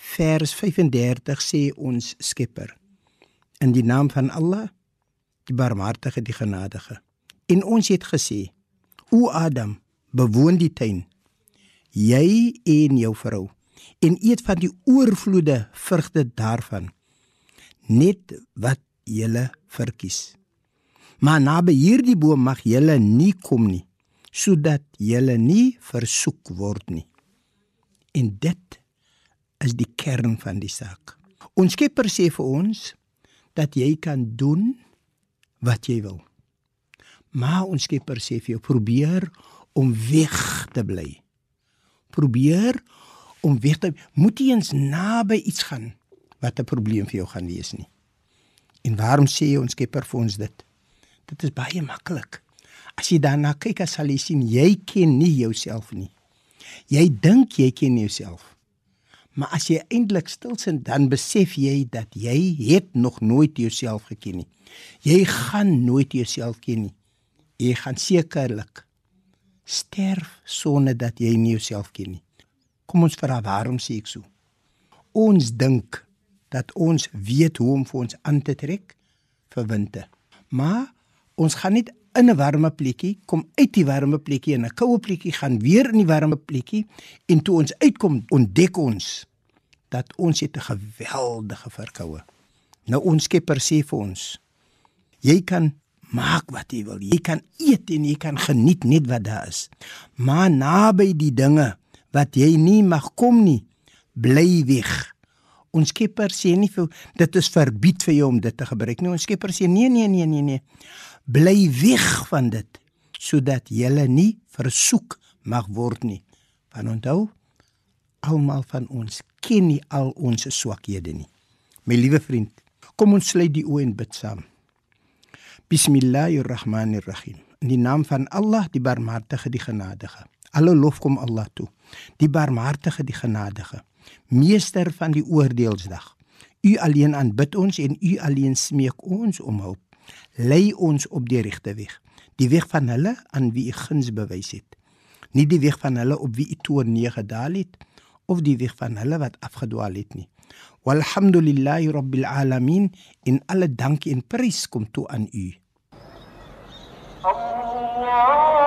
vers 35 sê ons Skepper: In die naam van Allah, die Barmhartige, die Genadige. En ons het gesê: O Adam, bewoon die tuin, jy en jou vrou, en eet van die oorvloede vrugte daarvan, net wat julle verkies. Maar naby hierdie boom mag julle nie kom nie, sodat julle nie versoek word nie. En dit is die kern van die saak. Ons Skepper sê vir ons dat jy kan doen wat jy wil. Maar ons Skepper sê vir jou probeer om weg te bly. Probeer om weg te moet jy eens naby iets gaan wat 'n probleem vir jou gaan wees nie. En waarom sê ons Skepper vir ons dit? Dit is baie maklik. As jy daarna kyk, as sal jy sien jy ken nie jouself nie. Jy dink jy ken jouself. Maar as jy eintlik stil sit, dan besef jy dat jy het nog nooit jouself geken nie. Jy gaan nooit jouself ken nie. Jy gaan sekerlik sterf sonder dat jy nie jouself ken nie. Kom ons vra waarom sê ek so? Ons dink dat ons weet hoe om vir ons aan te trek vir winter. Maar ons gaan nie in 'n warme plekkie kom uit die warme plekkie en 'n koue plekkie gaan weer in die warme plekkie en toe ons uitkom ontdek ons dat ons het 'n geweldige verkoue. Nou ons Skepper sê vir ons: Jy kan maak wat jy wil. Jy kan eet en jy kan geniet net wat daar is. Maar naby die dinge wat jy nie mag kom nie, bly weg. Ons Skepper sê nie vir dit is verbied vir jou om dit te gebruik nie. Ons Skepper sê nee nee nee nee nee. Bly weg van dit sodat jy nie versoek mag word nie. Want onthou, almal van ons ken nie al ons swakhede nie. My liewe vriend, kom ons sluit die oë en bid saam. Bismillahirrahmanirrahim. In die naam van Allah, die Barmhartige, die Genadige. Alle lof kom Allah toe. Die Barmhartige, die Genadige, meester van die oordeelsdag. U alleen aanbid ons en u alleen smeek ons om hulp. Lei ons op die regte weg, die weg van hulle aan wie u guns bewys het, nie die weg van hulle op wie u toorn neergedaal het of die weg van hulle wat afgedwaal het nie. Walhamdulillahi rabbil alamin in alle dank en prys kom toe aan u. Allah